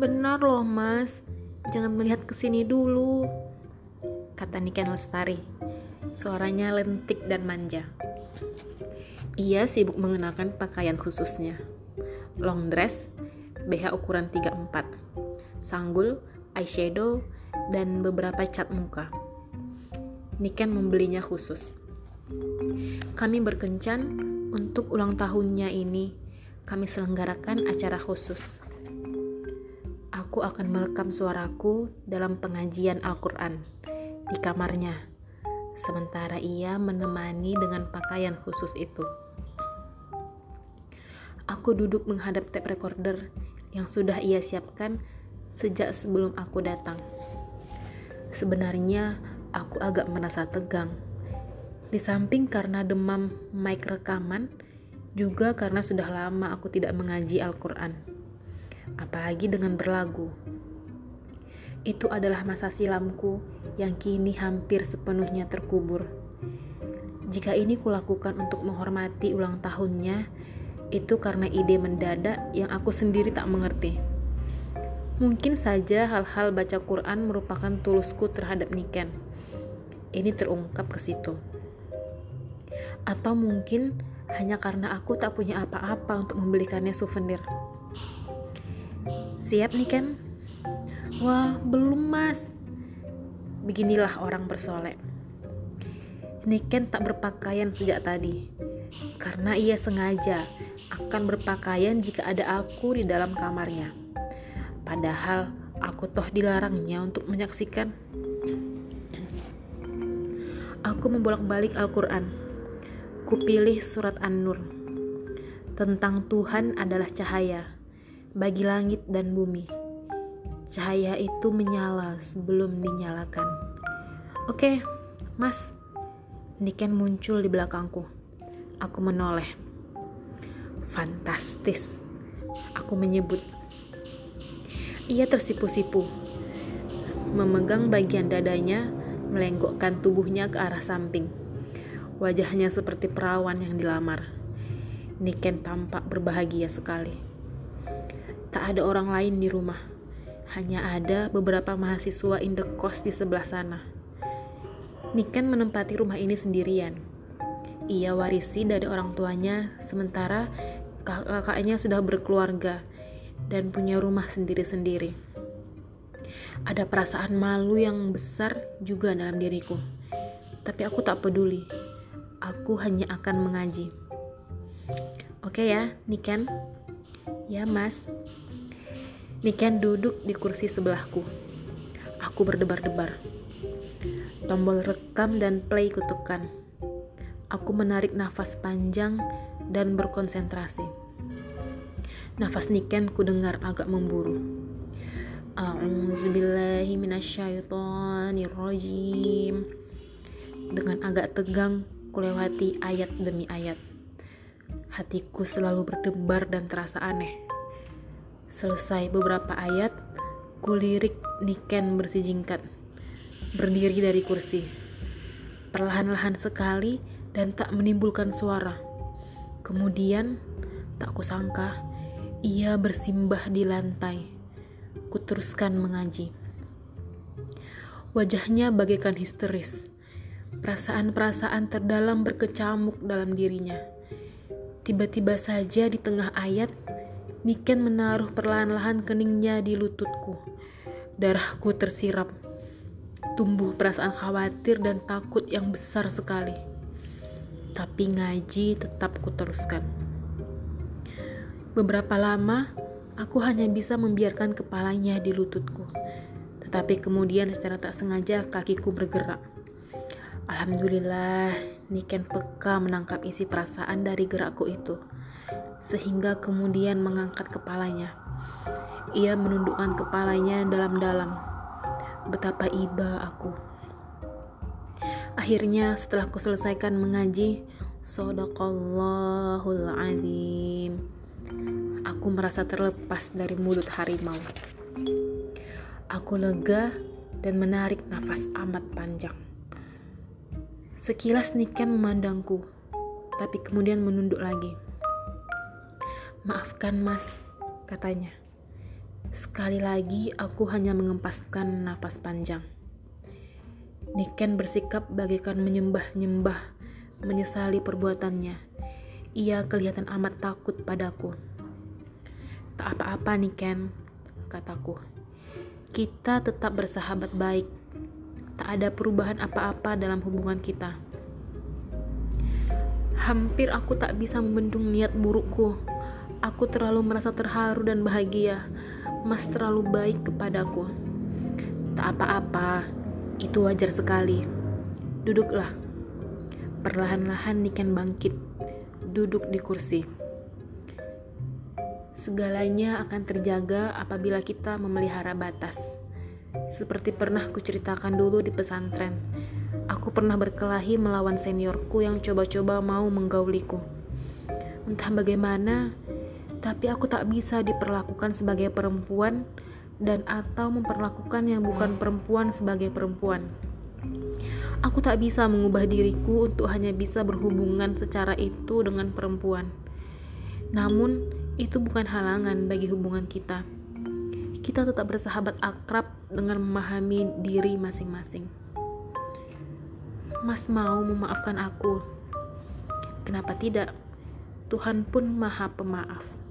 Benar loh mas, jangan melihat ke sini dulu, kata Niken Lestari. Suaranya lentik dan manja. Ia sibuk mengenakan pakaian khususnya. Long dress, BH ukuran 34, sanggul, eyeshadow, dan beberapa cat muka. Niken membelinya khusus. Kami berkencan untuk ulang tahunnya ini. Kami selenggarakan acara khusus. Aku akan merekam suaraku dalam pengajian Al-Quran di kamarnya, sementara ia menemani dengan pakaian khusus itu. Aku duduk menghadap tape recorder yang sudah ia siapkan sejak sebelum aku datang. Sebenarnya aku agak merasa tegang. Di samping karena demam mic rekaman, juga karena sudah lama aku tidak mengaji Al-Quran. Apalagi dengan berlagu. Itu adalah masa silamku yang kini hampir sepenuhnya terkubur. Jika ini kulakukan untuk menghormati ulang tahunnya, itu karena ide mendadak yang aku sendiri tak mengerti. Mungkin saja hal-hal baca Quran merupakan tulusku terhadap Niken. Ini terungkap ke situ. Atau mungkin hanya karena aku tak punya apa-apa untuk membelikannya souvenir. Siap Niken? Wah, belum mas. Beginilah orang bersolek. Niken tak berpakaian sejak tadi, karena ia sengaja akan berpakaian jika ada aku di dalam kamarnya. Padahal aku toh dilarangnya untuk menyaksikan. Aku membolak-balik Al-Quran. Kupilih surat An-Nur. Tentang Tuhan adalah cahaya bagi langit dan bumi. Cahaya itu menyala sebelum dinyalakan. Oke, Mas. Niken muncul di belakangku. Aku menoleh. Fantastis, aku menyebut. Ia tersipu-sipu, memegang bagian dadanya, melenggokkan tubuhnya ke arah samping. Wajahnya seperti perawan yang dilamar. Niken tampak berbahagia sekali. Tak ada orang lain di rumah, hanya ada beberapa mahasiswa indekos di sebelah sana. Niken menempati rumah ini sendirian. Ia warisi dari orang tuanya, sementara kakaknya sudah berkeluarga dan punya rumah sendiri-sendiri. Ada perasaan malu yang besar juga dalam diriku. Tapi aku tak peduli. Aku hanya akan mengaji. Oke ya, Niken? Ya, Mas. Niken duduk di kursi sebelahku. Aku berdebar-debar. Tombol rekam dan play kutukan. Aku menarik nafas panjang dan berkonsentrasi. Nafas Niken ku dengar agak memburu. A'udzubillahiminasyaitonirrojim. Dengan agak tegang, kulewati ayat demi ayat. Hatiku selalu berdebar dan terasa aneh. Selesai beberapa ayat, kulirik Niken bersijingkat. Berdiri dari kursi. Perlahan-lahan sekali dan tak menimbulkan suara Kemudian, tak kusangka, ia bersimbah di lantai. Kuteruskan mengaji. Wajahnya bagaikan histeris. Perasaan-perasaan terdalam berkecamuk dalam dirinya. Tiba-tiba saja di tengah ayat, Niken menaruh perlahan-lahan keningnya di lututku. Darahku tersirap. Tumbuh perasaan khawatir dan takut yang besar sekali tapi ngaji tetap kuteruskan. Beberapa lama, aku hanya bisa membiarkan kepalanya di lututku. Tetapi kemudian secara tak sengaja kakiku bergerak. Alhamdulillah, Niken peka menangkap isi perasaan dari gerakku itu. Sehingga kemudian mengangkat kepalanya. Ia menundukkan kepalanya dalam-dalam. Betapa iba aku. Akhirnya setelah ku selesaikan mengaji, Sodaqallahul azim. Aku merasa terlepas dari mulut harimau. Aku lega dan menarik nafas amat panjang. Sekilas Niken memandangku, tapi kemudian menunduk lagi. Maafkan mas, katanya. Sekali lagi aku hanya mengempaskan napas panjang. Niken bersikap bagaikan menyembah-nyembah, menyesali perbuatannya. Ia kelihatan amat takut padaku. Tak apa-apa Niken, kataku. Kita tetap bersahabat baik. Tak ada perubahan apa-apa dalam hubungan kita. Hampir aku tak bisa membendung niat burukku. Aku terlalu merasa terharu dan bahagia. Mas terlalu baik kepadaku. Tak apa-apa, itu wajar sekali. Duduklah. Perlahan-lahan Niken bangkit, duduk di kursi. Segalanya akan terjaga apabila kita memelihara batas. Seperti pernah kuceritakan dulu di pesantren, aku pernah berkelahi melawan seniorku yang coba-coba mau menggauliku. Entah bagaimana, tapi aku tak bisa diperlakukan sebagai perempuan dan atau memperlakukan yang bukan perempuan sebagai perempuan. Aku tak bisa mengubah diriku untuk hanya bisa berhubungan secara itu dengan perempuan. Namun, itu bukan halangan bagi hubungan kita. Kita tetap bersahabat akrab dengan memahami diri masing-masing. Mas mau memaafkan aku. Kenapa tidak? Tuhan pun Maha Pemaaf.